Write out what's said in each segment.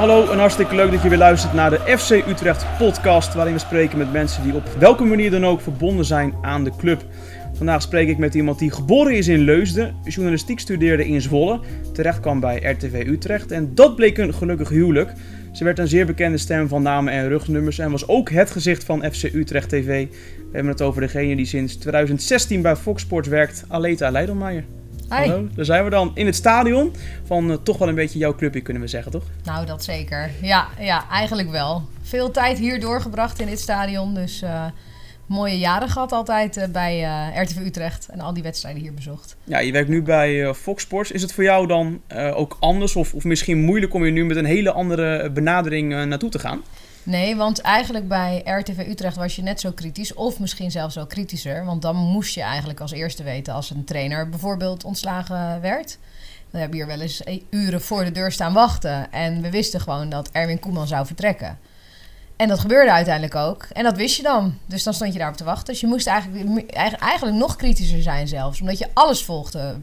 hallo en hartstikke leuk dat je weer luistert naar de FC Utrecht podcast, waarin we spreken met mensen die op welke manier dan ook verbonden zijn aan de club. Vandaag spreek ik met iemand die geboren is in Leusden, journalistiek studeerde in Zwolle, terecht kwam bij RTV Utrecht en dat bleek een gelukkig huwelijk. Ze werd een zeer bekende stem van namen en rugnummers en was ook het gezicht van FC Utrecht TV. We hebben het over degene die sinds 2016 bij Fox Sports werkt, Aleta Leidelmeijer. Hi. Hallo, daar zijn we dan in het stadion van eh, toch wel een beetje jouw clubje kunnen we zeggen, toch? Nou, dat zeker. Ja, ja, eigenlijk wel. Veel tijd hier doorgebracht in dit stadion. Dus eh, mooie jaren gehad altijd eh, bij RTV Utrecht. En al die wedstrijden hier bezocht. Ja, je werkt nu bij Fox Sports. Is het voor jou dan ook anders of, of misschien moeilijk om je nu met een hele andere benadering naartoe te gaan? Nee, want eigenlijk bij RTV Utrecht was je net zo kritisch. Of misschien zelfs wel kritischer. Want dan moest je eigenlijk als eerste weten als een trainer bijvoorbeeld ontslagen werd. We hebben hier wel eens e- uren voor de deur staan wachten. En we wisten gewoon dat Erwin Koeman zou vertrekken. En dat gebeurde uiteindelijk ook. En dat wist je dan. Dus dan stond je daarop te wachten. Dus je moest eigenlijk, eigenlijk- nog kritischer zijn zelfs. Omdat je alles volgde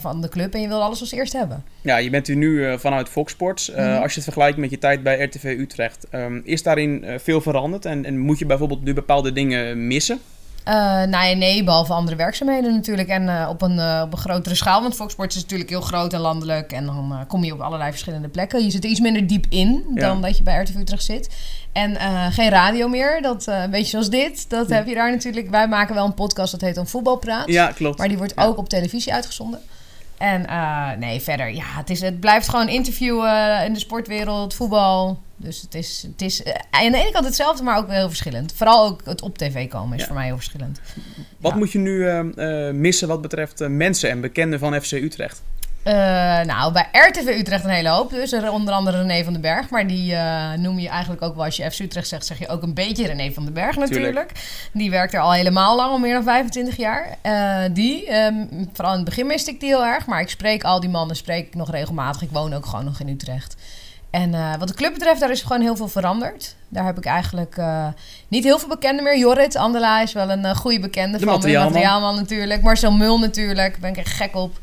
van de club en je wilde alles als eerst hebben. Ja, je bent hier nu eh, vanuit Fox Sports. Eh, Mhm. Als je het vergelijkt met je tijd bij RTV Utrecht, ehm, is daarin eh, veel veranderd? En, en moet je bijvoorbeeld nu bepaalde dingen missen? Eh, nou ja, nee, behalve andere werkzaamheden natuurlijk. En eh, op, een, eh, op een grotere schaal. Want Fox Sports is natuurlijk heel groot en landelijk. En dan kom je op allerlei verschillende plekken. Je zit er iets minder diep in dan Ja. dat je bij RTV Utrecht zit. En geen radio meer. Dat, een beetje zoals dit. Dat Ja. heb je daar natuurlijk. Wij maken wel een podcast dat heet dan Voetbalpraat. Ja, klopt. Maar die wordt Ja. ook op televisie uitgezonden. En nee, verder, ja, het, is, het blijft gewoon interviewen in de sportwereld, voetbal. Dus het is, het is eh, aan de ene kant hetzelfde, maar ook heel verschillend. Vooral ook het op tv komen is Ja. voor mij heel verschillend. Wat ja. moet je nu eh, eh, missen wat betreft eh, mensen en bekenden van FC Utrecht? Nou, bij RTV Utrecht een hele hoop. Dus er onder andere René van den Berg. Maar die noem je eigenlijk ook wel als je FC Utrecht zegt, zeg je ook een beetje René van den Berg natuurlijk. Die werkt er al helemaal lang, al meer dan 25 jaar. Die, ehm, vooral in het begin miste ik die heel erg. Maar ik spreek al die mannen, spreek ik nog regelmatig. Ik woon ook gewoon nog in Utrecht. En eh, wat de club betreft, daar is gewoon heel veel veranderd. Daar heb ik eigenlijk eh, niet heel veel bekenden meer. Jorrit Andela is wel een eh, goede bekende De van materiaalman. de materiaalman natuurlijk. Marcel Mul natuurlijk, daar ben ik echt gek op.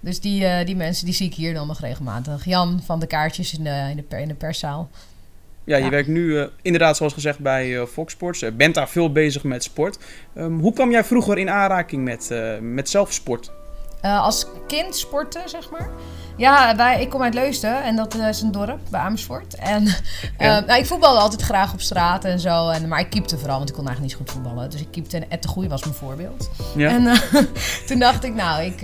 Dus die, die mensen die zie ik hier dan nog regelmatig. Jan van de kaartjes in de, in de, per, in de perszaal. Ja, je Ja. werkt nu inderdaad zoals gezegd bij Fox Sports. Eh, bent daar veel bezig met sport. Ehm, hoe kwam jij vroeger in aanraking met, met zelf sport? Eh, als kind sporten, zeg maar. Ja, wij, ik kom uit Leusden en dat eh, is een dorp bij Amersfoort. En eh, nou, ik voetbalde altijd graag op straat en zo. En, maar ik keepte vooral, want ik kon eigenlijk niet zo goed voetballen. Dus ik keepte en Ed de Goeie was mijn voorbeeld. Ja? En eh, toen dacht ik, nou ik,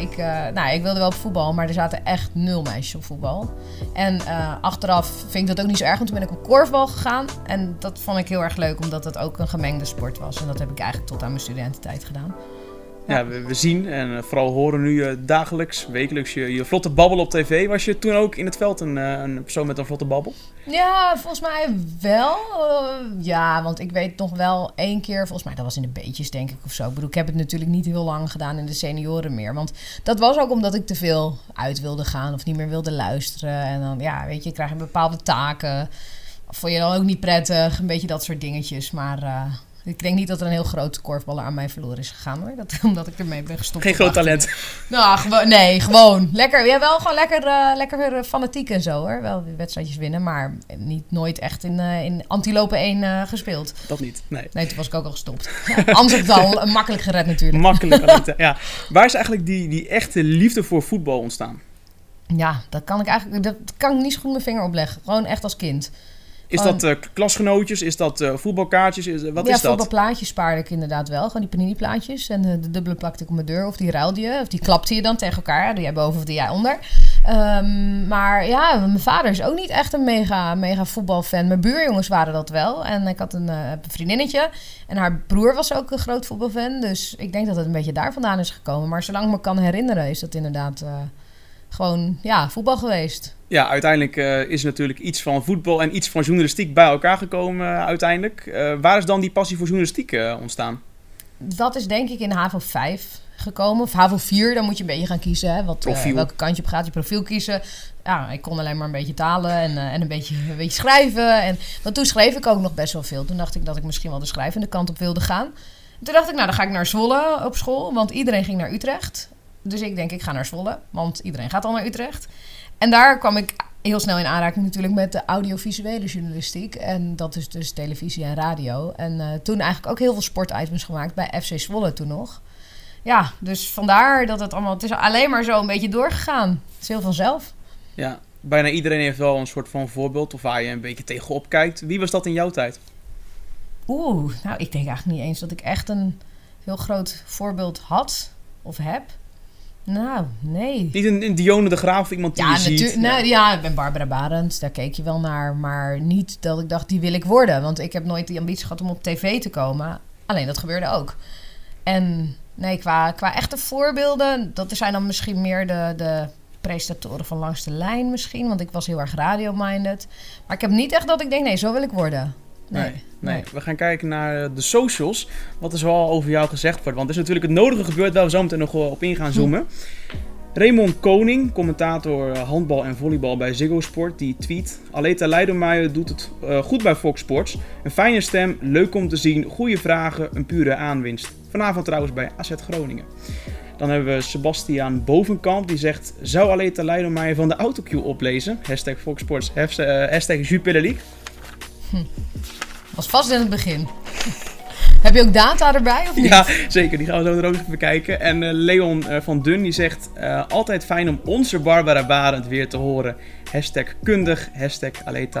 ik, nou, ik wilde wel op voetbal, maar er zaten echt nul meisjes op voetbal. En achteraf vind ik dat ook niet zo erg, want toen ben ik op korfbal gegaan. En dat vond ik heel erg leuk, omdat dat ook een gemengde sport was. En dat heb ik eigenlijk tot aan mijn studententijd gedaan. Ja, we, we zien en eh, vooral horen nu eh, dagelijks, wekelijks je, je vlotte babbel op tv. Was je toen ook in het veld een, eh, een persoon met een vlotte babbel? Ja, volgens mij wel. Ja, want ik weet nog wel één keer, volgens mij dat was in de beetjes denk ik of zo. Ik bedoel, ik heb het natuurlijk niet heel lang gedaan in de senioren meer. Want dat was ook omdat ik te veel uit wilde gaan of niet meer wilde luisteren. En dan, ja, weet je, krijg je bepaalde taken. Vond je dan ook niet prettig, een beetje dat soort dingetjes. Maar ik denk niet dat er een heel groot korfballer aan mij verloren is gegaan hoor. Dat, omdat ik ermee ben gestopt. Geen groot talent. nou, nee, gewoon. Lekker, ja, wel gewoon lekker, eh, lekker eh, fanatiek en zo hoor. Wel weer wedstrijdjes winnen, maar niet nooit echt in, eh in Antilopen 1 eh, gespeeld. Dat niet. Nee. Nee, toen was ik ook al gestopt. Ja, anders heb ik het al eh, makkelijk gered natuurlijk. Makkelijk. Anita. ja. Waar is eigenlijk die, die echte liefde voor voetbal ontstaan? Ja, dat kan ik eigenlijk dat kan ik niet zo goed mijn vinger opleggen. Gewoon echt als kind. Is dat eh, klasgenootjes? Is dat eh, voetbalkaartjes? Is, wat ja, is dat? voetbalplaatjes spaarde ik inderdaad wel. Gewoon die panini plaatjes. En eh, de dubbele plakte ik op mijn deur. Of die ruilde je. Of die klapte je dan tegen elkaar. Die jij boven of die jij onder. Ehm, maar ja, mijn vader is ook niet echt een mega, mega voetbalfan. Mijn buurjongens waren dat wel. En ik had een, een vriendinnetje. En haar broer was ook een groot voetbalfan. Dus ik denk dat het een beetje daar vandaan is gekomen. Maar zolang ik me kan herinneren is dat inderdaad gewoon ja, voetbal geweest. Ja, uiteindelijk eh, is natuurlijk iets van voetbal en iets van journalistiek bij elkaar gekomen eh, uiteindelijk. Eh, waar is dan die passie voor journalistiek ontstaan? Dat is denk ik in HAVO 5 gekomen. Of HAVO 4, dan moet je een beetje gaan kiezen. Hè, wat, welke kant je op gaat, je profiel kiezen. Ja, ik kon alleen maar een beetje talen en, en een, beetje, een beetje schrijven. En, want toen schreef ik ook nog best wel veel. Toen dacht ik dat ik misschien wel de schrijvende kant op wilde gaan. Toen dacht ik, nou dan ga ik naar Zwolle op school. Want iedereen ging naar Utrecht. Dus ik denk, ik ga naar Zwolle. Want iedereen gaat al naar Utrecht. En daar kwam ik heel snel in aanraking natuurlijk met de audiovisuele journalistiek. En dat is dus televisie en radio. En uh, toen eigenlijk ook heel veel sportitems gemaakt bij FC Zwolle toen nog. Ja, dus vandaar dat het allemaal... Het is alleen maar zo een beetje doorgegaan. Het is heel vanzelf. Ja, bijna iedereen heeft wel een soort van voorbeeld of waar je een beetje tegenop kijkt. Wie was dat in jouw tijd? Oeh, nou ik denk eigenlijk niet eens dat ik echt een heel groot voorbeeld had of heb. Nou, nee. Niet een, een Dione de Graaf of iemand die ja, je ziet? Ja. Ja, ik ben Barbara Barend. Daar keek je wel naar. Maar niet dat ik dacht, die wil ik worden. Want ik heb nooit die ambitie gehad om op tv te komen. Alleen dat gebeurde ook. En nee, qua, qua echte voorbeelden... dat zijn dan misschien meer de, de presentatoren van langs de lijn misschien. Want ik was heel erg radio-minded. Maar ik heb niet echt dat ik denk, nee, zo wil ik worden. Nee, nee, we gaan kijken naar eh, de socials. Wat er zoal over jou gezegd wordt. Want er is natuurlijk het nodige gebeurd waar we zo meteen nog op in gaan hm. zoomen. Raymond Koning, commentator eh, handbal en volleybal bij Ziggo Sport, die tweet... Aleta Leidermaier doet het uh, goed bij Fox Sports. Een fijne stem, leuk om te zien, goede vragen, een pure aanwinst. Vanavond trouwens bij AZ Groningen. Dan hebben we Sebastiaan Bovenkamp, die zegt... Zou Aleta Leidermaier van de autocue oplezen? Hashtag Fox Sports, hashtag Jupiler League. Hm. Was vast in het begin. Heb je ook data erbij of niet? Ja, zeker. Die gaan we zo er ook even bekijken. En uh, Leon uh, van Dun die zegt... Uh, altijd fijn om onze Barbara Barend weer te horen. Hashtag kundig. Hashtag Aleta.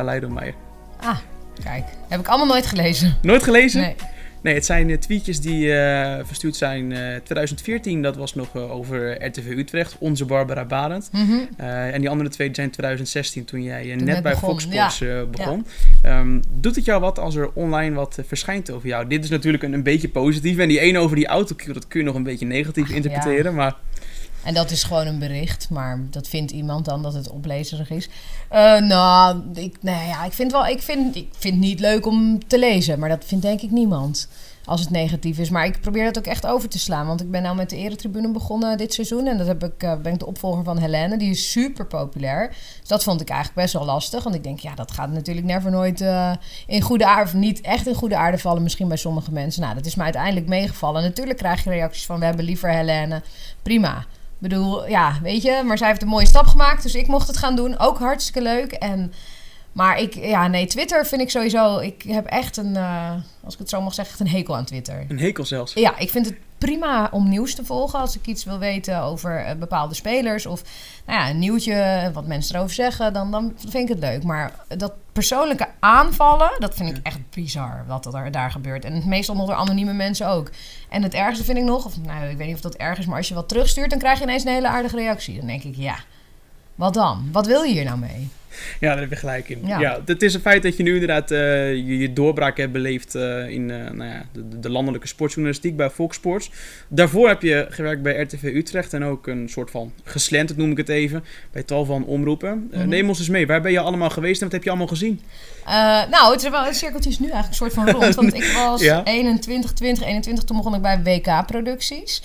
Ah, kijk. Heb ik allemaal nooit gelezen. Nooit gelezen? Nee. Nee, het zijn tweetjes die uh, verstuurd zijn uh, 2014. Dat was nog uh, over RTV Utrecht, onze Barbara Barend. Mm -hmm. en die andere twee zijn 2016, toen jij toen net, bij begon. Fox Sports ja. begon. Ja. Um, doet het jou wat als er online wat verschijnt over jou? Dit is natuurlijk een, een beetje positief. En die ene over die autocue, dat kun je nog een beetje negatief Ach, interpreteren. Maar... En dat is gewoon een bericht, maar dat vindt iemand dan dat het oplezerig is. Uh, nou, ik, nee, ja, ik vind wel, ik vind, ik vind het niet leuk om te lezen, maar dat vindt denk ik niemand. Als het negatief is. Maar ik probeer dat ook echt over te slaan. Want ik ben nou met de eretribune begonnen dit seizoen. En dat heb ik, uh, ben ik de opvolger van Helene. Die is super populair. Dus dat vond ik eigenlijk best wel lastig. Want ik denk, ja, dat gaat natuurlijk never nooit uh, in goede aarde... of niet echt in goede aarde vallen misschien bij sommige mensen. Nou, dat is me uiteindelijk meegevallen. Natuurlijk krijg je reacties van... we hebben liever Helene. Prima bedoel, ja, weet je, maar zij heeft een mooie stap gemaakt, dus ik mocht het gaan doen. Ook hartstikke leuk. En, maar ik, ja, nee, Twitter vind ik sowieso. Ik heb echt een, uh, als ik het zo mag zeggen, echt een hekel aan Twitter. Een hekel zelfs? Ja, ik vind het prima om nieuws te volgen als ik iets wil weten over uh, bepaalde spelers. Of nou ja, een nieuwtje, wat mensen erover zeggen, dan, dan vind ik het leuk. Maar dat persoonlijke aanvallen, dat vind ik echt bizar wat er daar gebeurt. En meestal onder anonieme mensen ook. En het ergste vind ik nog, of nou, ik weet niet of dat erg is, maar als je wat terugstuurt, dan krijg je ineens een hele aardige reactie. Dan denk ik, ja, wat dan? Wat wil je hier nou mee? Ja, daar heb je gelijk in. Ja. het is een feit dat je nu inderdaad uh, je, je, doorbraak hebt beleefd uh, in uh, nou ja, de, de, landelijke sportjournalistiek bij Fox Sports. Daarvoor heb je gewerkt bij RTV Utrecht en ook een soort van geslenterd, noem ik het even, bij tal van omroepen. Mm -hmm. Neem ons eens mee, waar ben je allemaal geweest en wat heb je allemaal gezien? nou, het, is wel, het cirkeltje is nu eigenlijk een soort van rond, want ik was ja? 21, 20, 21, toen begon ik bij WK-producties.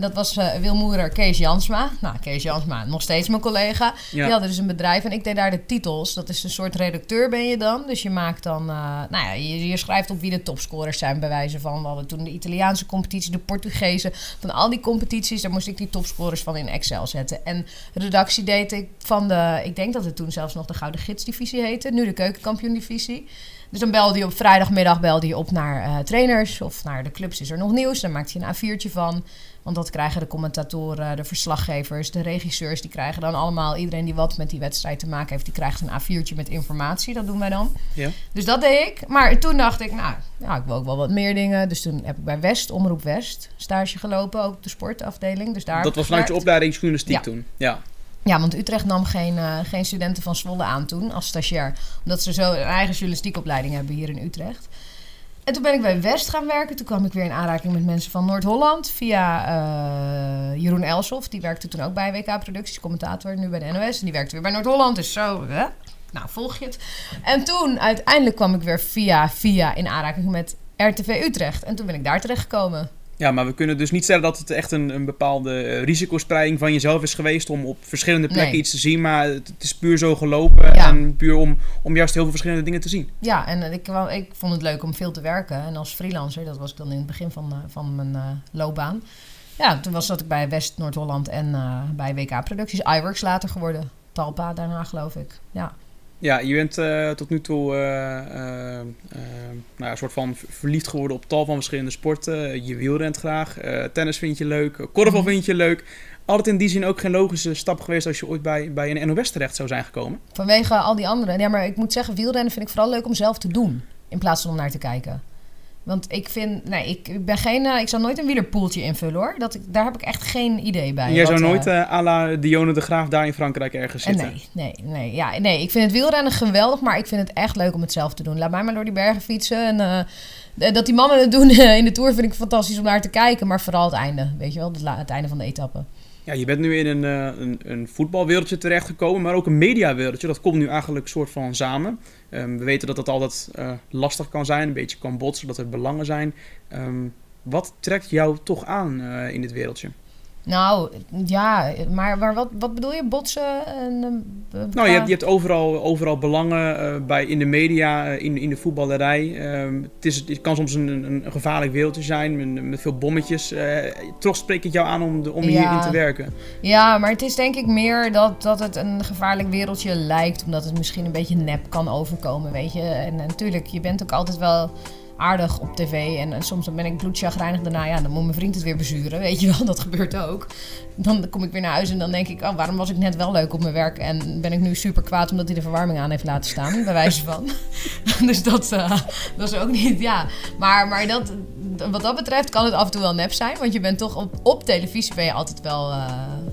Dat was Wilmoeder Kees Jansma. Nou, Kees Jansma, nog steeds mijn collega. Ja. Die hadden dus een bedrijf en ik deed daar de titels. Dat is een soort redacteur ben je dan. Dus je maakt dan, uh, nou ja, je, je, schrijft op wie de topscorers zijn bij wijze van. We hadden toen de Italiaanse competitie, de Portugezen. Van al die competities, daar moest ik die topscorers van in Excel zetten. En redactie deed ik van de, ik denk dat het toen zelfs nog de Gouden Gidsdivisie heette. Nu de Keukenkampioen-divisie. Dus dan belde je op vrijdagmiddag belde je op naar uh, trainers of naar de clubs. Is er nog nieuws? Dan maakt je een A4'tje van. Want dat krijgen de commentatoren, de verslaggevers, de regisseurs. Die krijgen dan allemaal, iedereen die wat met die wedstrijd te maken heeft, die krijgt een A4'tje met informatie. Dat doen wij dan. Ja. Dus dat deed ik. Maar toen dacht ik, nou, ja, ik wil ook wel wat meer dingen. Dus toen heb ik bij West, Omroep West, stage gelopen, ook de sportafdeling. Dus daar dat was vanuit je opleiding journalistiek ja. toen? Ja. Ja, want Utrecht nam geen, uh, geen studenten van Zwolle aan toen als stagiair. Omdat ze zo een eigen journalistiekopleiding hebben hier in Utrecht. En toen ben ik bij West gaan werken. Toen kwam ik weer in aanraking met mensen van Noord-Holland. Via uh, Jeroen Elsof. Die werkte toen ook bij WK Producties. Commentator nu bij de NOS. En die werkte weer bij Noord-Holland. Dus zo, hè? nou volg je het. En toen uiteindelijk kwam ik weer via, via in aanraking met RTV Utrecht. En toen ben ik daar terecht gekomen. Ja, maar we kunnen dus niet zeggen dat het echt een, een bepaalde eh, risicospreiding van jezelf is geweest om op verschillende plekken iets te zien. Maar het, is puur zo gelopen en puur om, om juist heel veel verschillende dingen te zien. Ja, en ik, ik vond het leuk om veel te werken. En als freelancer, dat was ik dan in het begin van, eh, van mijn uh, loopbaan. Ja, toen was dat ik bij West Noord-Holland en uh, bij WK Producties, iWorks later geworden. Talpa daarna, geloof ik. Ja. Ja, je bent uh, tot nu toe uh, nou, een soort van verliefd geworden op tal van verschillende sporten. je wielrent graag, tennis vind je leuk, korfbal vind je leuk. Altijd in die zin ook geen logische stap geweest als je ooit bij, bij een NOS terecht zou zijn gekomen? Vanwege al die andere. Ja, maar ik moet zeggen, wielrennen vind ik vooral leuk om zelf te doen. In plaats van om naar te kijken. Want ik vind, nee, ik, ik ben geen, uh, ik zal nooit een wielerpoeltje invullen hoor. Dat, ik, daar heb ik echt geen idee bij. Jij zou nooit uh, à la Dionne de Graaf daar in Frankrijk ergens zitten? nee, nee, nee, ja, nee. Ik vind het wielrennen geweldig, maar ik vind het echt leuk om het zelf te doen. Laat mij maar door die bergen fietsen. En uh, dat die mannen het doen in de Tour vind ik fantastisch om naar te kijken. Maar vooral het einde, weet je wel, het, het einde van de etappe. Ja, je bent nu in een, een, een voetbalwereldje terechtgekomen, maar ook een mediawereldje. Dat komt nu eigenlijk soort van samen. Um, we weten dat dat altijd uh, lastig kan zijn, een beetje kan botsen, dat er belangen zijn. Um, wat trekt jou toch aan uh, in dit wereldje? Nou, ja, maar, maar wat, wat bedoel je? Botsen? En, uh, nou, je hebt, je hebt overal, overal belangen uh, bij, in de media, uh, in, in de voetballerij. Ehm, het, is, het kan soms een, een, gevaarlijk wereldje zijn met, met veel bommetjes. toch spreekt het jou aan om, de, om ja. hierin te werken? Ja, maar het is denk ik meer dat, dat het een gevaarlijk wereldje lijkt. Omdat het misschien een beetje nep kan overkomen, weet je. En, en natuurlijk, je bent ook altijd wel aardig op tv. En, soms ben ik bloedchagrijnig daarna. Ja, dan moet mijn vriend het weer bezuren. Weet je wel, dat gebeurt ook. Dan kom ik weer naar huis en dan denk ik... Oh, waarom was ik net wel leuk op mijn werk? En ben ik nu super kwaad omdat hij de verwarming aan heeft laten staan. Bij wijze van. dus dat, uh, is ook niet... Ja, maar, maar dat, wat dat betreft kan het af en toe wel nep zijn. Want je bent toch op, op televisie ben je altijd wel... Uh,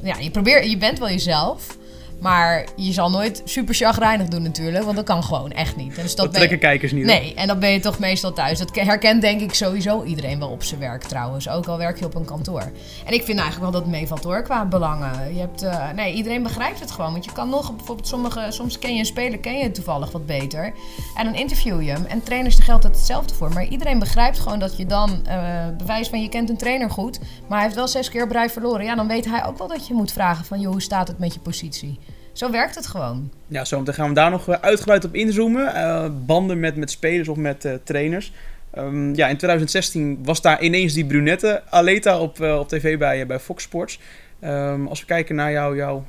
ja, je, probeert, je bent wel jezelf... Maar je zal nooit super chagrijnig doen natuurlijk, want dat kan gewoon echt niet. Dus dat, dat trekken kijkers niet. Nee, en dan ben je toch meestal thuis. Dat herkent denk ik sowieso iedereen wel op zijn werk trouwens. Ook al werk je op een kantoor. En ik vind eigenlijk wel dat het meevalt hoor, qua belangen. Je hebt, uh, nee, iedereen begrijpt het gewoon. Want je kan nog, bijvoorbeeld sommige, soms ken je een speler, ken je toevallig wat beter. En dan interview je hem. En trainers, daar geldt het hetzelfde voor. Maar iedereen begrijpt gewoon dat je dan, uh, bewijs van je kent een trainer goed. Maar hij heeft wel zes keer op rij verloren. Ja, dan weet hij ook wel dat je moet vragen van, joh, hoe staat het met je positie? Zo werkt het gewoon. Ja, zo dan gaan we daar nog eh, uitgebreid op inzoomen. Uh, banden met, met spelers of met uh, trainers. Um, ja, in 2016 was daar ineens die brunette Aleta op, uh, op tv bij, bij Fox Sports. Um, als we kijken naar jou, jou,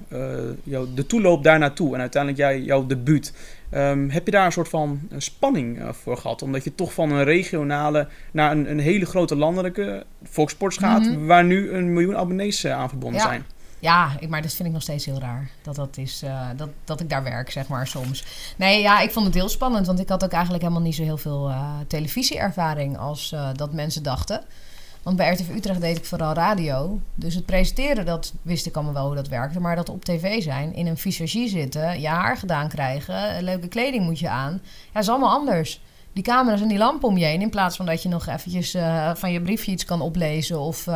jou, de toeloop daar naartoe en uiteindelijk jij, jouw debuut. Um, heb je daar een soort van spanning voor gehad? Omdat je toch van een regionale naar een, een hele grote landelijke Fox Sports gaat, mm -hmm. waar nu een miljoen abonnees aan verbonden ja. zijn. Ja, ik, maar dat vind ik nog steeds heel raar. Dat, dat, is, uh, dat, dat ik daar werk, zeg maar, soms. Nee, ja, ik vond het heel spannend. Want ik had ook eigenlijk helemaal niet zo heel veel uh, televisieervaring als uh, dat mensen dachten. Want bij RTV Utrecht deed ik vooral radio. Dus het presenteren, dat wist ik allemaal wel hoe dat werkte. Maar dat op tv zijn, in een visagie zitten, je haar gedaan krijgen, leuke kleding moet je aan. Ja, is allemaal anders. Die camera's en die lampen om je heen. In plaats van dat je nog eventjes van je briefje iets kan oplezen of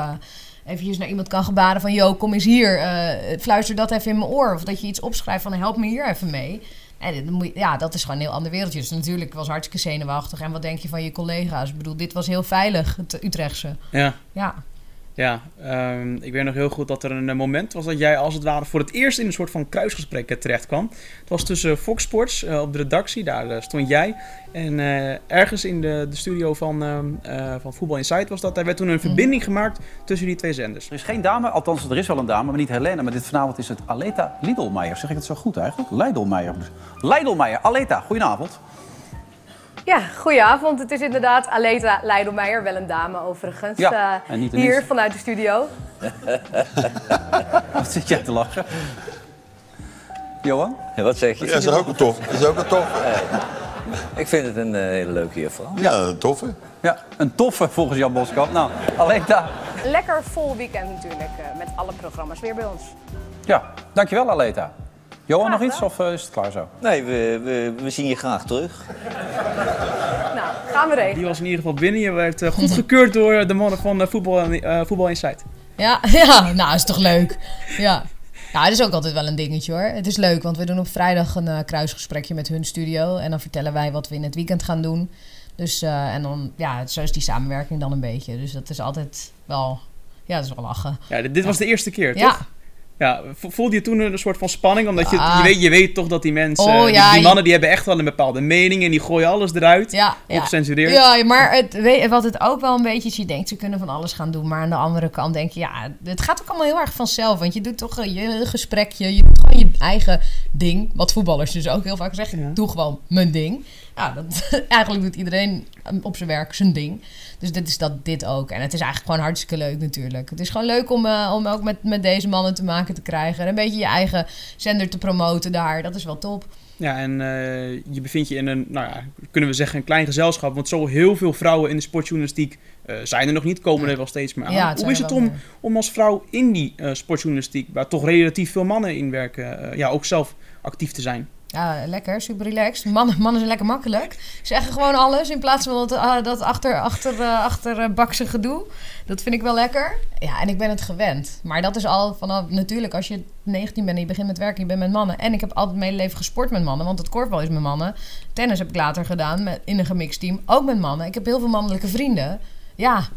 eventjes naar iemand kan gebaren van... ...yo, kom eens hier, uh, fluister dat even in mijn oor. Of dat je iets opschrijft van help me hier even mee. En dan moet je, ja, dat is gewoon een heel ander wereldje. Dus natuurlijk was hartstikke zenuwachtig. En wat denk je van je collega's? Ik bedoel, dit was heel veilig, het Utrechtse. Ja. Ja. Ja, um, ik weet nog heel goed dat er een moment was dat jij als het ware voor het eerst in een soort van kruisgesprek terecht kwam. Het was tussen Fox Sports uh, op de redactie, daar uh, stond jij. En uh, ergens in de, de studio van, van Voetbal Insight was dat. Daar werd toen een verbinding gemaakt tussen die twee zenders. Er is geen dame, althans er is wel een dame, maar niet Helene. Maar dit vanavond is het Aleta Lidlmeijer. Zeg ik het zo goed eigenlijk? Leidelmeijer. Leidelmeijer. Aleta, goedenavond. Ja, goedenavond. Het is inderdaad Aleta Leidelmeijer, wel een dame overigens. Ja, uh, hier vanuit de studio. Wat zit jij te lachen? Johan? Ja, wat zeg je? Ja, dat is ook een tof. Is ook een tof. Ik vind het een uh, hele leuke juffrouw. Ja, een toffe. Ja, een toffe volgens Jan Boskamp. Nou, Aleta. Lekker vol weekend natuurlijk, uh, met alle programma's weer bij ons. Ja, dankjewel Aleta. Johan, nog iets of uh, is het klaar zo? Nee, we, we, we zien je graag terug. nou, gaan we regelen. Die was in ieder geval binnen. Je werd uh, goedgekeurd door de mannen van uh, Voetbal, Voetbal Insight. Ja, ja, nou is toch leuk. Ja. Nou, het is ook altijd wel een dingetje hoor. Het is leuk, want we doen op vrijdag een uh, kruisgesprekje met hun studio. En dan vertellen wij wat we in het weekend gaan doen. Dus, uh, en dan, ja, zo is die samenwerking dan een beetje. Dus dat is altijd wel, ja, dat is wel lachen. Ja, dit, dit was de eerste keer, toch? Ja, vo- voelde je toen een soort van spanning? Omdat je, Ah. je, weet, je weet toch dat die mensen, Oh, die, ja, mannen, die hebben echt wel een bepaalde mening en die gooien alles eruit. Ja, ja. Ongecensureerd. Ja, maar het, weet, wat het ook wel een beetje is, je denkt ze kunnen van alles gaan doen. Maar aan de andere kant denk je, ja, het gaat ook allemaal heel erg vanzelf. Want je doet toch eh, je gesprekje, je doet gewoon je eigen ding. Wat voetballers dus ook heel vaak zeggen, Ja. doe gewoon mijn ding. Ja, dat, eigenlijk doet iedereen eh, op zijn werk zijn ding. Dus dit is dat dit ook. En het is eigenlijk gewoon hartstikke leuk natuurlijk. Het is gewoon leuk om, eh, om ook met, met deze mannen te maken te krijgen. En een beetje je eigen zender te promoten daar. Dat is wel top. Ja, en eh, je bevindt je in een, nou ja, kunnen we zeggen, een klein gezelschap. Want zo heel veel vrouwen in de sportjournalistiek eh, zijn er nog niet, komen er wel steeds meer aan. Ja, Hoe is het om, meer. om als vrouw in die eh, sportjournalistiek, waar toch relatief veel mannen in werken, ja, ook zelf actief te zijn? Ja, lekker, super relaxed. Mannen, mannen zijn lekker makkelijk. Ze zeggen gewoon alles in plaats van dat, ah, dat achter, achter, eh, achter eh, bakse gedoe. Dat vind ik wel lekker. Ja, en ik ben het gewend. Maar dat is al vanaf, natuurlijk, als je 19 bent en je begint met werken, je bent met mannen. En ik heb altijd mijn hele leven gesport met mannen, want het korfbal is met mannen. Tennis heb ik later gedaan met, in een gemixt team, ook met mannen. Ik heb heel veel mannelijke vrienden. Ja,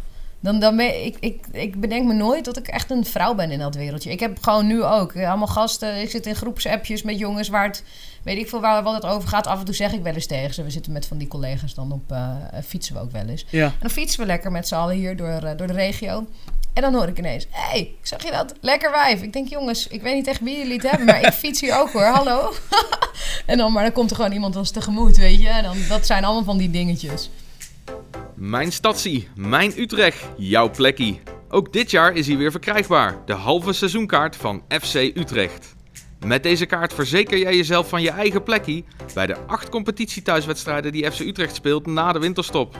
dan, dan ben ik, ik, ik bedenk me nooit dat ik echt een vrouw ben in dat wereldje. Ik heb gewoon nu ook eh, allemaal gasten. Ik zit in groepsappjes met jongens waar het, weet ik veel waar, wat het over gaat. Af en toe zeg ik wel eens tegen ze. We zitten met van die collega's dan op, eh, fietsen we ook wel eens. Ja. En dan fietsen we lekker met z'n allen hier door, eh, door de regio. En dan hoor ik ineens, hé, hey, zag je dat? Lekker wijf. Ik denk, jongens, ik weet niet tegen wie jullie het hebben, maar ik fiets hier ook hoor, hallo. en dan, maar dan komt er gewoon iemand ons tegemoet, weet je. En dan, dat zijn allemaal van die dingetjes. Mijn stadsie, mijn Utrecht, jouw plekkie. Ook dit jaar is hij weer verkrijgbaar, de halve seizoenkaart van FC Utrecht. Met deze kaart verzeker jij jezelf van je eigen plekkie bij de acht competitiethuiswedstrijden die FC Utrecht speelt na de winterstop.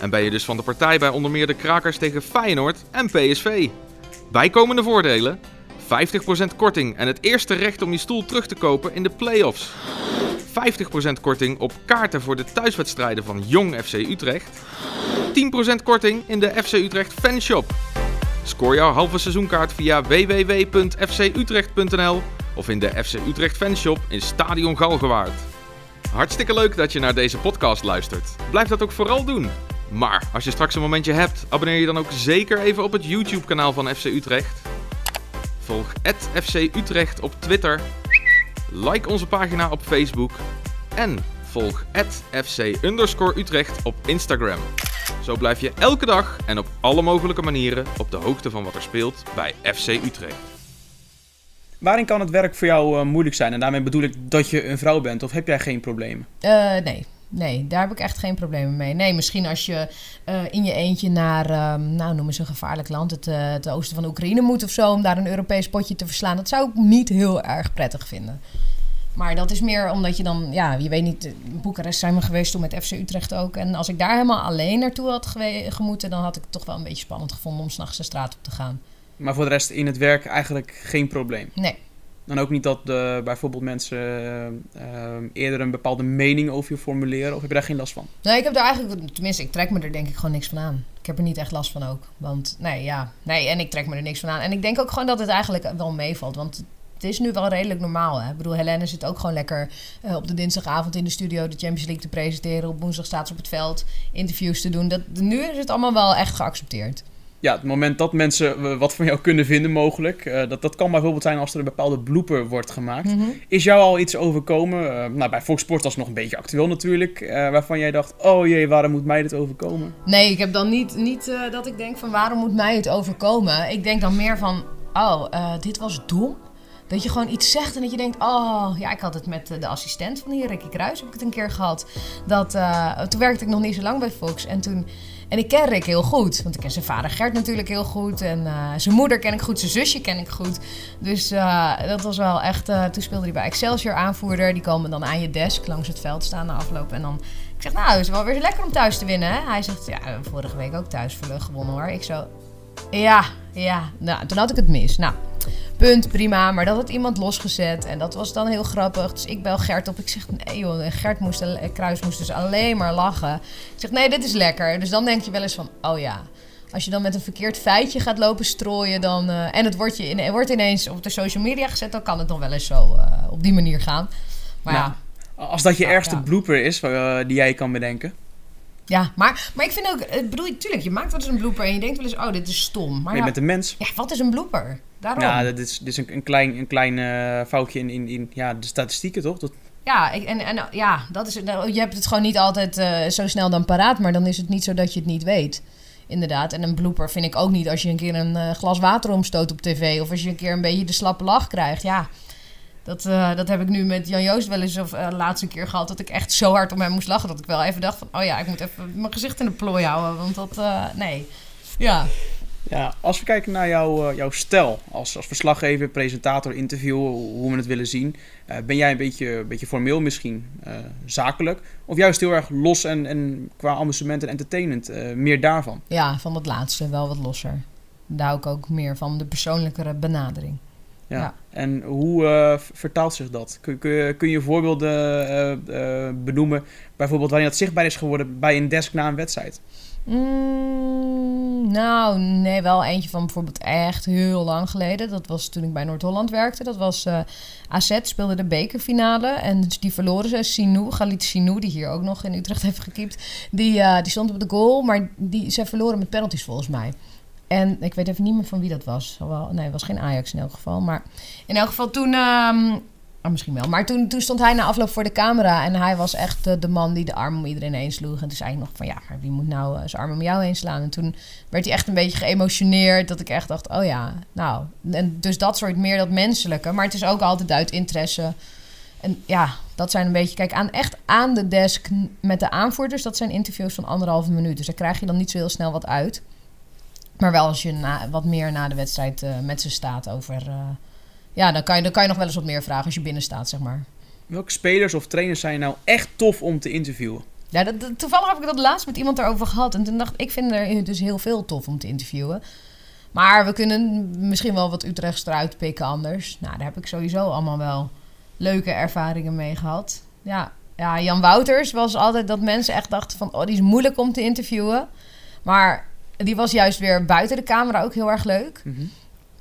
En ben je dus van de partij bij onder meer de Krakers tegen Feyenoord en PSV. Bijkomende voordelen: 50% korting en het eerste recht om je stoel terug te kopen in de play-offs. 50% korting op kaarten voor de thuiswedstrijden van Jong FC Utrecht. 10% korting in de FC Utrecht fanshop. Scoor jouw halve seizoenkaart via www.fcutrecht.nl of in de FC Utrecht fanshop in Stadion Galgenwaard. Hartstikke leuk dat je naar deze podcast luistert. Blijf dat ook vooral doen. Maar als je straks een momentje hebt, abonneer je dan ook zeker even op het YouTube kanaal van FC Utrecht. Volg FC Utrecht op Twitter. Like onze pagina op Facebook. En volg FC underscore Utrecht op Instagram. Zo blijf je elke dag en op alle mogelijke manieren op de hoogte van wat er speelt bij FC Utrecht. Waarin kan het werk voor jou eh, moeilijk zijn? En daarmee bedoel ik dat je een vrouw bent, of heb jij geen problemen? Eh, nee. Nee, daar heb ik echt geen problemen mee. Nee, misschien als je eh, in je eentje naar, ehm, nou noem eens een gevaarlijk land, het, het oosten van Oekraïne moet of zo, om daar een Europees potje te verslaan. Dat zou ik niet heel erg prettig vinden. Maar dat is meer omdat je dan, ja, je weet niet, in Boekarest zijn we geweest toen met FC Utrecht ook. En als ik daar helemaal alleen naartoe had gemoeten, dan had ik het toch wel een beetje spannend gevonden om s'nachts de straat op te gaan. Maar voor de rest in het werk eigenlijk geen probleem. Nee. Dan ook niet dat eh, bijvoorbeeld mensen eh, eerder een bepaalde mening over je formuleren, of heb je daar geen last van? Nee, ik heb daar eigenlijk, tenminste, ik trek me er denk ik gewoon niks van aan. Ik heb er niet echt last van ook. Want nee, ja, nee, en ik trek me er niks van aan. En ik denk ook gewoon dat het eigenlijk wel meevalt. Want het is nu wel redelijk normaal. Hè? Ik bedoel, Helene zit ook gewoon lekker eh, op de dinsdagavond in de studio de Champions League te presenteren. Op woensdag staat ze op het veld interviews te doen. Dat, nu is het allemaal wel echt geaccepteerd. Ja, het moment dat mensen eh, wat van jou kunnen vinden mogelijk, eh, dat, dat kan bijvoorbeeld zijn als er een bepaalde blooper wordt gemaakt. Mhm. Is jou al iets overkomen? Eh, nou, bij Fox Sports was het nog een beetje actueel natuurlijk, waarvan jij dacht, oh jee, waarom moet mij dit overkomen? Nee, ik heb dan niet, niet dat ik denk van waarom moet mij het overkomen. Ik denk dan meer van, oh, dit was dom. Dat je gewoon iets zegt en dat je denkt, oh, ja, ik had het met de assistent van hier, Ricky Kruis, heb ik het een keer gehad. Dat, toen werkte ik nog niet zo lang bij Fox en toen... En ik ken Rick heel goed, want ik ken zijn vader Gert natuurlijk heel goed. En eh, zijn moeder ken ik goed, zijn zusje ken ik goed. Dus eh, dat was wel echt... eh, toen speelde hij bij Excelsior aanvoerder. Die komen dan aan je desk langs het veld staan na afloop. En dan... Ik zeg, nou, het is wel weer lekker om thuis te winnen, hè? Hij zegt, ja, vorige week ook thuis gewonnen, hoor. Ik zo, ja, ja. Nou, toen had ik het mis. Nou, punt, prima. Maar dat had iemand losgezet. En dat was dan heel grappig. Dus ik bel Gert op. Ik zeg, nee joh. En Gert moest, Kruis moest dus alleen maar lachen. Ik zeg, nee, dit is lekker. Dus dan denk je wel eens van, oh ja. Als je dan met een verkeerd feitje gaat lopen strooien, dan, eh, en het wordt, je in, wordt ineens op de social media gezet, dan kan het nog wel eens zo eh, op die manier gaan. Maar Nou, ja, Als dat je ergste ja. blooper is eh, die jij kan bedenken. ja maar, maar ik vind ook, het bedoel, tuurlijk, je maakt wel eens een blooper en je denkt wel eens, oh, dit is stom. Maar bent een mens. ja, wat is een blooper? Daarom. Ja, dit is, dit is een, een klein, een klein eh, foutje in, in, in ja, de statistieken, toch? Dat, Ja, en, en ja, dat is, nou, je hebt het gewoon niet altijd eh, zo snel dan paraat, maar dan is het niet zo dat je het niet weet. Inderdaad. En een blooper vind ik ook niet als je een keer een eh, glas water omstoot op tv of als je een keer een beetje de slappe lach krijgt. Ja, dat, dat heb ik nu met Jan Joost wel eens of uh, laatste keer gehad dat ik echt zo hard om hem moest lachen dat ik wel even dacht van, oh ja, ik moet even mijn gezicht in de plooi houden, want dat, nee. Ja. Ja, als we kijken naar jouw, eh, jouw stijl als, als verslaggever, presentator, interviewer, hoe we het willen zien. eh, ben jij een beetje, een beetje formeel misschien, eh, zakelijk? Of juist heel erg los en, en qua amusement en entertainment, meer daarvan? ja, van het laatste wel wat losser. Daar hou ik ook meer van, de persoonlijkere benadering. Ja. Ja. En hoe vertaalt zich dat? Kun, kun, je, kun je voorbeelden benoemen, bijvoorbeeld wanneer dat zichtbaar is geworden bij een desk na een wedstrijd? Mm, nou, nee, wel eentje van bijvoorbeeld echt heel lang geleden. Dat was toen ik bij Noord-Holland werkte. Dat was eh AZ speelde de bekerfinale. En die verloren ze. Sinou, Galit Sinou, die hier ook nog in Utrecht heeft gekiept. Die, eh, die stond op de goal, maar die, ze verloren met penalties volgens mij. En ik weet even niet meer van wie dat was. Nee, het was geen Ajax in elk geval. Maar in elk geval toen... ehm, ah, misschien wel. Maar toen, toen stond hij na afloop voor de camera. En hij was echt eh, de man die de arm om iedereen heen sloeg. En toen zei ik nog van... Ja, maar wie moet nou eh, zijn arm om jou heen slaan? En toen werd hij echt een beetje geëmotioneerd. Dat ik echt dacht, oh ja, nou... En dus dat soort meer dat menselijke. Maar het is ook altijd uit interesse. En ja, dat zijn een beetje... Kijk, aan, echt aan de desk met de aanvoerders... Dat zijn interviews van anderhalve minuut. Dus daar krijg je dan niet zo heel snel wat uit. Maar wel als je na, wat meer na de wedstrijd eh, met ze staat over... ja, dan kan, je, dan kan je nog wel eens wat meer vragen als je binnen staat, zeg maar. Welke spelers of trainers zijn nou echt tof om te interviewen? Ja, dat, dat- toevallig heb ik dat laatst met iemand erover gehad. En toen dacht ik, ik vind er dus heel veel tof om te interviewen. Maar we kunnen misschien wel wat Utrechts eruit pikken anders. Nou, daar heb ik sowieso allemaal wel leuke ervaringen mee gehad. Ja, ja Jan Wouters was altijd dat mensen echt dachten van... oh, die is moeilijk om te interviewen. Maar die was juist weer buiten de camera ook heel erg leuk.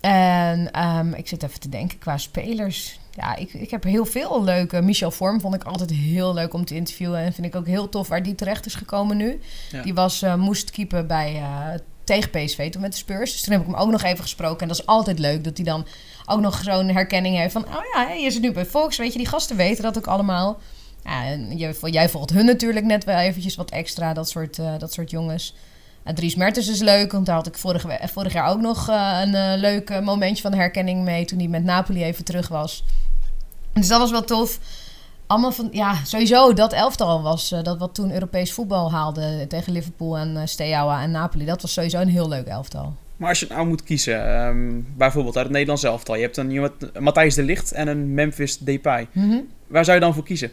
En ehm, ik zit even te denken qua spelers. Ja, ik, ik heb heel veel leuke. Michel Vorm vond ik altijd heel leuk om te interviewen. En vind ik ook heel tof waar die terecht is gekomen nu. Ja. Die was, eh, moest keeper bij, eh, tegen PSV toen met de Spurs. Dus toen heb ik hem ook nog even gesproken. En dat is altijd leuk dat hij dan ook nog zo'n herkenning heeft van... Oh ja, je zit nu bij Fox. Weet je, die gasten weten dat ook allemaal. Ja, en jij, jij volgt hun natuurlijk net wel eventjes wat extra. Dat soort, eh, dat soort jongens. En Dries Mertens is leuk, want daar had ik vorig, jaar ook nog eh, een eh, leuk eh, momentje van herkenning mee toen hij met Napoli even terug was. Dus dat was wel tof. Allemaal van, ja, sowieso dat elftal was, dat wat toen Europees voetbal haalde tegen Liverpool en Steaua en Napoli. Dat was sowieso een heel leuk elftal. Maar als je nou moet kiezen, ehm, bijvoorbeeld uit het Nederlands elftal. Je hebt een iemand, Matthijs de Ligt en een Memphis Depay. Mhm. Waar zou je dan voor kiezen?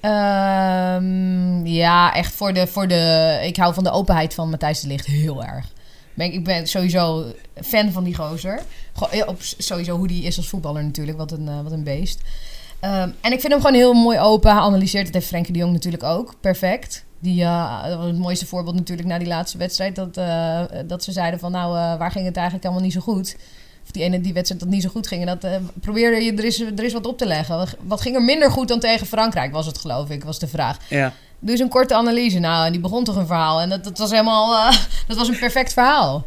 Ehm, ja, echt voor de, voor de... Ik hou van de openheid van Matthijs de Ligt heel erg. Ik- ben sowieso fan van die gozer. Eh, op, sowieso hoe die is als voetballer natuurlijk. Wat een, eh, wat een beest. Ehm, en ik vind hem gewoon heel mooi open. Hij analyseert het. heeft Frenkie de Jong natuurlijk ook. Perfect. Die, was het mooiste voorbeeld natuurlijk na die laatste wedstrijd. Dat, dat ze zeiden van nou, waar ging het eigenlijk helemaal niet zo goed? Of die ene die wedstrijd dat niet zo goed ging. En dat eh, probeerde je, er is, er is wat op te leggen. Wat, ging er minder goed dan tegen Frankrijk, was het geloof ik, was de vraag. Ja. Doe eens een korte analyse. Nou, en die begon toch een verhaal. En dat, dat was helemaal, eh, dat was een perfect verhaal.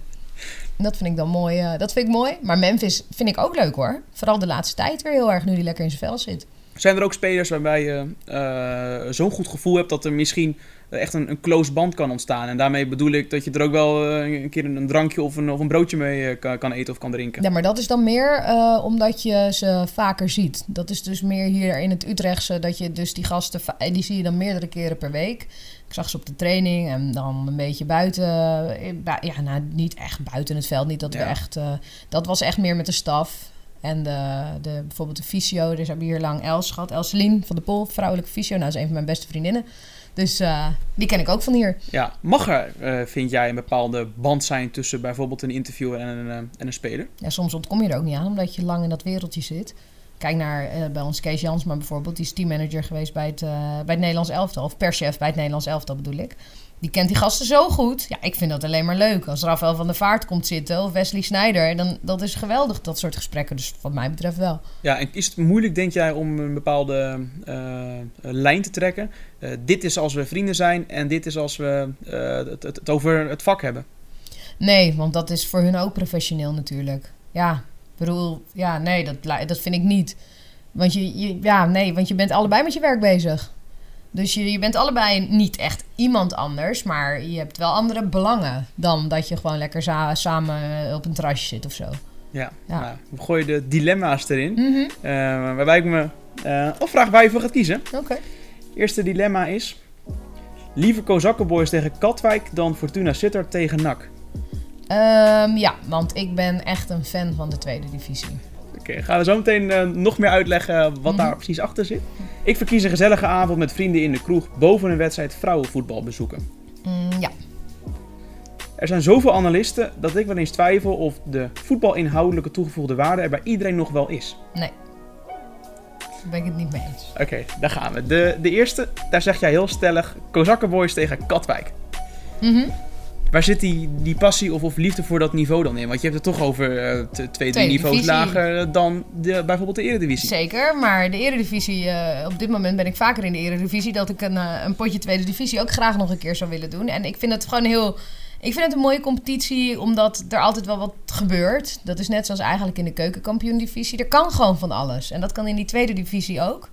En dat vind ik dan mooi. eh, dat vind ik mooi. Maar Memphis vind ik ook leuk hoor. Vooral de laatste tijd weer heel erg, nu die lekker in zijn vel zit. Zijn er ook spelers waarbij je zo'n goed gevoel hebt dat er misschien echt een, een close band kan ontstaan? En daarmee bedoel ik dat je er ook wel eh, een keer een drankje of een, of een broodje mee eh, kan, kan eten of kan drinken. Ja, maar dat is dan meer eh, omdat je ze vaker ziet. Dat is dus meer hier in het Utrechtse, dat je dus die gasten, die zie je dan meerdere keren per week. Ik zag ze op de training en dan een beetje buiten. bu- Ja, nou, niet echt buiten het veld. Niet dat we Ja. echt. dat was echt meer met de staf. En de, de, bijvoorbeeld de fysio. Dus hebben we hier lang Els gehad. Elselien van de Pol, vrouwelijke fysio. Nou, is een van mijn beste vriendinnen. Dus eh, die ken ik ook van hier. Ja, mag er, eh, vind jij, een bepaalde band zijn tussen bijvoorbeeld een interviewer en een, eh, en een speler? Ja, soms ontkom je er ook niet aan, omdat je lang in dat wereldje zit. Kijk naar eh, bij ons Kees Jansma bijvoorbeeld. Die is teammanager geweest bij het, eh, bij het Nederlands elftal. Of perschef bij het Nederlands elftal bedoel ik. Die kent die gasten zo goed. Ja, ik vind dat alleen maar leuk. Als Rafael van der Vaart komt zitten of Wesley Sneijder. Dan dat is geweldig, dat soort gesprekken. Dus wat mij betreft wel. Ja, en is het moeilijk, denk jij, om een bepaalde eh, lijn te trekken? Dit is als we vrienden zijn en dit is als we het, het, het over het vak hebben. Nee, want dat is voor hun ook professioneel natuurlijk. Ja, bedoel, ja, nee, dat, dat vind ik niet. Want je, je, ja, nee, want je bent allebei met je werk bezig. Dus je, je bent allebei niet echt iemand anders, maar je hebt wel andere belangen dan dat je gewoon lekker samen op een terrasje zit of zo. Ja, Ja. Nou, we gooien de dilemma's erin. Eh, waarbij ik me eh afvraag waar je voor gaat kiezen. Oké. Eerste dilemma is... Liever Kozakkenboys tegen Katwijk dan Fortuna Sittard tegen NAC. Ehm, ja, want ik ben echt een fan van de tweede divisie. Oké, gaan we zo meteen eh, nog meer uitleggen wat daar precies achter zit. Ik verkies een gezellige avond met vrienden in de kroeg boven een wedstrijd vrouwenvoetbal bezoeken. Mm, ja. Er zijn zoveel analisten dat ik wel eens twijfel of de voetbalinhoudelijke toegevoegde waarde er bij iedereen nog wel is. Nee. Daar ben ik het niet mee eens. Oké, daar gaan we. De, de eerste, daar zeg jij heel stellig, Kozakkenboys tegen Katwijk. Mhm. Waar zit die, die passie of, of liefde voor dat niveau dan in? Want je hebt het toch over eh, twee, drie Tweede niveaus divisie. lager dan de, bijvoorbeeld de Eredivisie. Zeker, maar de Eredivisie, eh op dit moment ben ik vaker in de Eredivisie... dat ik een, eh, een potje Tweede Divisie ook graag nog een keer zou willen doen. En ik vind het gewoon heel... Ik vind het een mooie competitie, omdat er altijd wel wat gebeurt. Dat is net zoals eigenlijk in de keukenkampioen-divisie. Er kan gewoon van alles. En dat kan in die tweede divisie ook.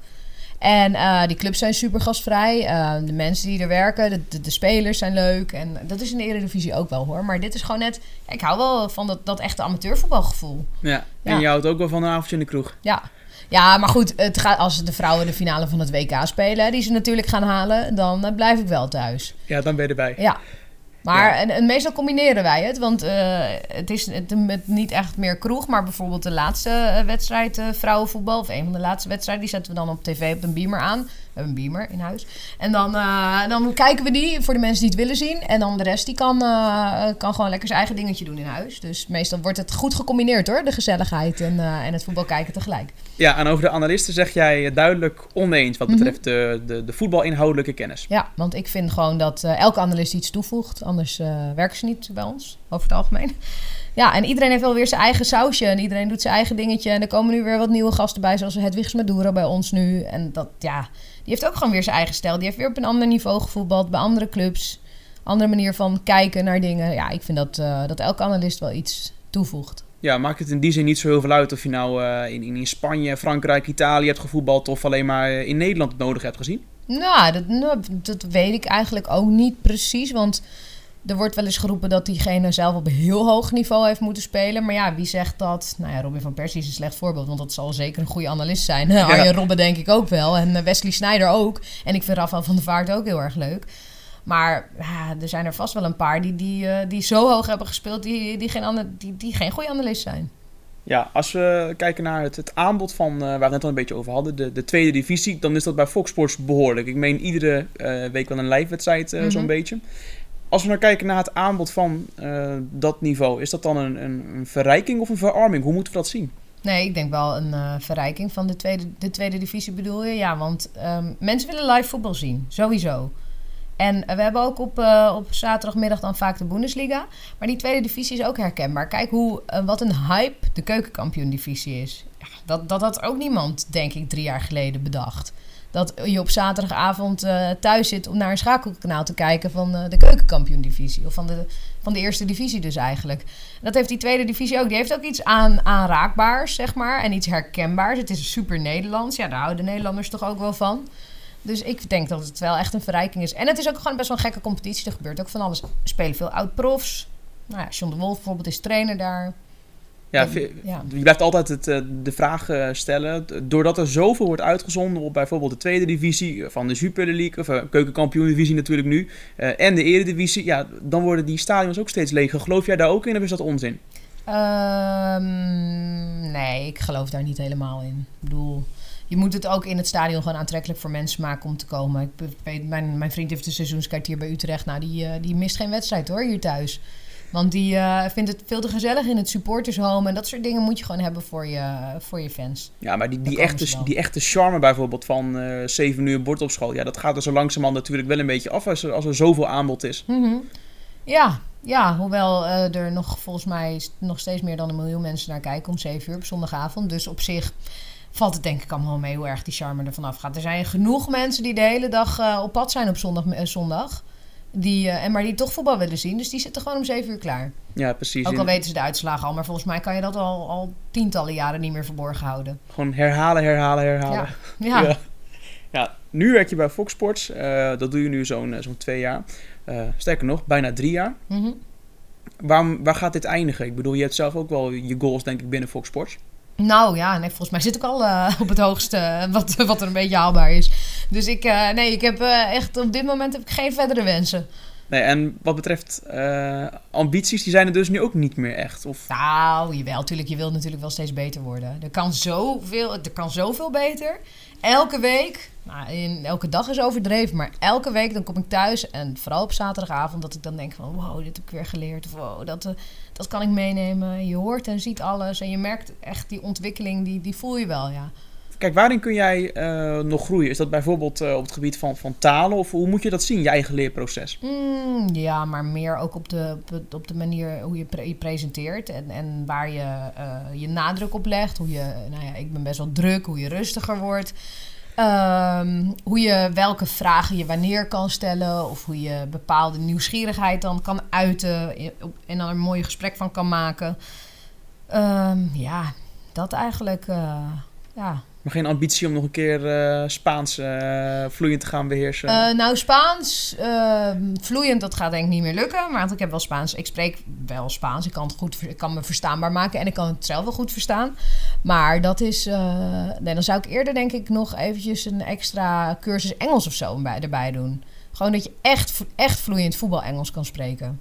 En eh, die clubs zijn super gastvrij. Eh, de mensen die er werken, de, de, de spelers zijn leuk. En dat is in de Eredivisie ook wel hoor. Maar dit is gewoon net... ja, ik hou wel van dat, dat echte amateurvoetbalgevoel. Ja. En je houdt ook wel van een avondje in de kroeg. Ja. Ja, maar goed, het gaat, als de vrouwen de finale van het WK spelen, die ze natuurlijk gaan halen, dan eh, blijf ik wel thuis. Ja, dan ben je erbij. Ja. Maar Ja. en, en meestal combineren wij het, want eh, het is het, het niet echt meer kroeg, maar bijvoorbeeld de laatste eh, wedstrijd eh, vrouwenvoetbal, of een van de laatste wedstrijden, die zetten we dan op tv op een beamer aan. We hebben een beamer in huis. En dan, eh, dan kijken we die voor de mensen die het willen zien. En dan de rest die kan, eh, kan gewoon lekker zijn eigen dingetje doen in huis. Dus meestal wordt het goed gecombineerd hoor, de gezelligheid en, eh, en het voetbal kijken tegelijk. Ja, en over de analisten zeg jij duidelijk oneens wat Mhm. betreft de, de, de voetbalinhoudelijke kennis. Ja, want ik vind gewoon dat elke analist iets toevoegt. Anders werken ze niet bij ons, over het algemeen. Ja, en iedereen heeft wel weer zijn eigen sausje. En iedereen doet zijn eigen dingetje. En er komen nu weer wat nieuwe gasten bij, zoals Hedwigs Maduro bij ons nu. En dat, ja, heeft ook gewoon weer zijn eigen stijl. Die heeft weer op een ander niveau gevoetbald, bij andere clubs. Andere manier van kijken naar dingen. Ja, ik vind dat, eh, dat elke analist wel iets toevoegt. Ja, maakt het in die zin niet zo heel veel uit of je nou eh, in, in Spanje, Frankrijk, Italië hebt gevoetbald of alleen maar in Nederland het nodig hebt gezien? Nou, dat, nou, dat weet ik eigenlijk ook niet precies. Want er wordt wel eens geroepen dat diegene zelf op heel hoog niveau heeft moeten spelen. Maar ja, wie zegt dat? Nou ja, Robin van Persie is een slecht voorbeeld. Want dat zal zeker een goede analist zijn. Arjen Robben denk ik ook wel. En eh, Wesley Sneijder ook. En ik vind Rafael van der Vaart ook heel erg leuk. Maar ja, er zijn er vast wel een paar die, die, eh, die zo hoog hebben gespeeld... die, die, geen, die, die geen goede analist zijn. Ja, als we kijken naar het, het aanbod van, eh, waar we het net al een beetje over hadden, de, de tweede divisie, dan is dat bij Fox Sports behoorlijk. Ik meen iedere week wel een live wedstrijd eh, zo'n Mhm. beetje. Als we nou kijken naar het aanbod van eh, dat niveau, is dat dan een, een, een verrijking of een verarming? Hoe moeten we dat zien? Nee, ik denk wel een eh, verrijking van de tweede, de tweede divisie bedoel je. Ja, want ehm, mensen willen live voetbal zien, sowieso. En eh, we hebben ook op, op zaterdagmiddag dan vaak de Bundesliga. Maar die tweede divisie is ook herkenbaar. Kijk hoe, wat een hype de keukenkampioen-divisie is. Dat, dat had ook niemand, denk ik, drie jaar geleden bedacht. Dat je op zaterdagavond eh, thuis zit om naar een schakelkanaal te kijken van eh, de keukenkampioen-divisie. Of van de, van de eerste divisie dus eigenlijk. Dat heeft die tweede divisie ook. Die heeft ook iets aan, aanraakbaars, zeg maar. En iets herkenbaars. Het is super Nederlands. Ja, daar houden Nederlanders toch ook wel van. Dus ik denk dat het wel echt een verrijking is. En het is ook gewoon best wel een gekke competitie. Er gebeurt ook van alles. Er spelen veel oud-profs. Nou ja, John de Wolf bijvoorbeeld is trainer daar. Ja, je blijft altijd het, eh, de vraag eh, stellen. Doordat er zoveel wordt uitgezonden op bijvoorbeeld de tweede divisie van de Super League, of uh, keukenkampioen divisie natuurlijk nu, eh, en de eredivisie, ja, dan worden die stadions ook steeds leger. Geloof jij daar ook in of is dat onzin? Ehm, nee, ik geloof daar niet helemaal in. Ik bedoel, je moet het ook in het stadion gewoon aantrekkelijk voor mensen maken om te komen. Ik mijn, mijn vriend heeft een seizoenskaart hier bij Utrecht. Nou, die, eh, die mist geen wedstrijd hoor, hier thuis. Want die eh, vindt het veel te gezellig in het supportershome. En dat soort dingen moet je gewoon hebben voor je, voor je fans. Ja, maar die, die, echte, wel. die echte charme bijvoorbeeld van eh 7 uur bord op school, ja, dat gaat er zo langzamerhand natuurlijk wel een beetje af als er, als er zoveel aanbod is. Mhm. Ja, ja, hoewel eh, er nog volgens mij nog steeds meer dan een miljoen mensen naar kijken om 7 uur op zondagavond. Dus op zich valt het denk ik allemaal mee hoe erg die charme ervan afgaat. Er zijn genoeg mensen die de hele dag op pad zijn op zondag. zondag. Die, eh, en maar die toch voetbal willen zien. Dus die zitten gewoon om 7 uur klaar. Ja, precies. Ook al weten ze de uitslagen al. Maar volgens mij kan je dat al, al tientallen jaren niet meer verborgen houden. Gewoon herhalen, herhalen, herhalen. Ja. Ja. Ja. Ja, nu werk je bij Fox Sports. Eh, dat doe je nu zo'n eh, zo'n twee jaar. Sterker nog, bijna drie jaar. Mhm. Waar, waar gaat dit eindigen? Ik bedoel, je hebt zelf ook wel je goals, denk ik, binnen Fox Sports. Nou ja, nee, volgens mij zit ik al eh, op het hoogste eh, wat, wat er een beetje haalbaar is. Dus ik, eh, nee, ik heb echt op dit moment heb ik geen verdere wensen. Nee, en wat betreft ambities, die zijn er dus nu ook niet meer echt. Of, Nou, jawel, natuurlijk. Je wilt natuurlijk wel steeds beter worden. Er kan zoveel, er kan zoveel beter. Elke week, nou, in, elke dag is overdreven, maar elke week dan kom ik thuis. En vooral op zaterdagavond dat ik dan denk van, wow, dit heb ik weer geleerd. Of wow, dat, eh, dat kan ik meenemen. Je hoort en ziet alles. En je merkt echt die ontwikkeling, die, die voel je wel, ja. Kijk, waarin kun jij eh, nog groeien? Is dat bijvoorbeeld eh, op het gebied van, van talen? Of hoe moet je dat zien, je eigen leerproces? Mm, ja, maar meer ook op de, op de- manier hoe je, je presenteert en, en waar je eh, je nadruk op legt. Hoe je, nou ja, ik ben best wel druk, hoe je rustiger wordt. Ehm, hoe je welke vragen je wanneer kan stellen. Of hoe je bepaalde nieuwsgierigheid dan kan uiten en dan een mooi gesprek van kan maken. Ehm, ja, dat eigenlijk. ja. Maar geen ambitie om nog een keer eh, Spaans eh, vloeiend te gaan beheersen? Eh, nou, Spaans, eh, vloeiend, dat gaat denk ik niet meer lukken. Maar ik heb wel Spaans. Ik spreek wel Spaans. Ik kan het goed, ik kan me verstaanbaar maken en ik kan het zelf wel goed verstaan. Maar dat is, nee, dan zou ik eerder denk ik nog eventjes een extra cursus Engels of zo bij, erbij doen. Gewoon dat je echt, echt vloeiend voetbal Engels kan spreken.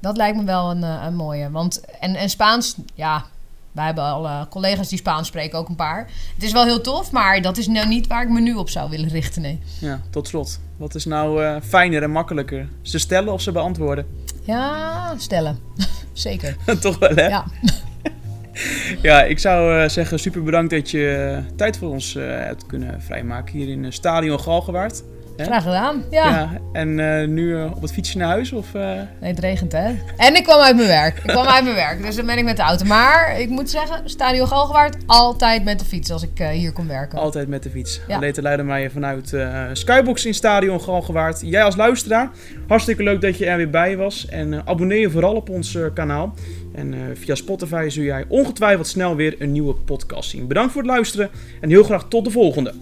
Dat lijkt me wel een, een mooie. Want, en, en Spaans, ja, wij hebben al eh, collega's die Spaans spreken, ook een paar. Het is wel heel tof, maar dat is nou niet waar ik me nu op zou willen richten, nee. Ja, tot slot. Wat is nou eh, fijner en makkelijker? Ze stellen of ze beantwoorden? Ja, stellen. Zeker. Toch wel, hè? Ja. Ja, ik zou eh, zeggen super bedankt dat je eh, tijd voor ons hebt kunnen vrijmaken hier in Stadion Galgenwaard. Hè? Graag gedaan. Ja. en eh, nu eh, op het fietsje naar huis? Of, eh, Nee, het regent, hè? En ik kwam uit mijn werk. Ik kwam uit mijn werk, dus dan ben ik met de auto. Maar ik moet zeggen, Stadion Galgenwaard, altijd met de fiets als ik hier kom werken. Altijd met de fiets. Ja. Aleta Leidemeijer vanuit Skybox in Stadion Galgenwaard. Jij als luisteraar, hartstikke leuk dat je er weer bij was. En abonneer je vooral op ons kanaal. En via Spotify zul jij ongetwijfeld snel weer een nieuwe podcast zien. Bedankt voor het luisteren en heel graag tot de volgende.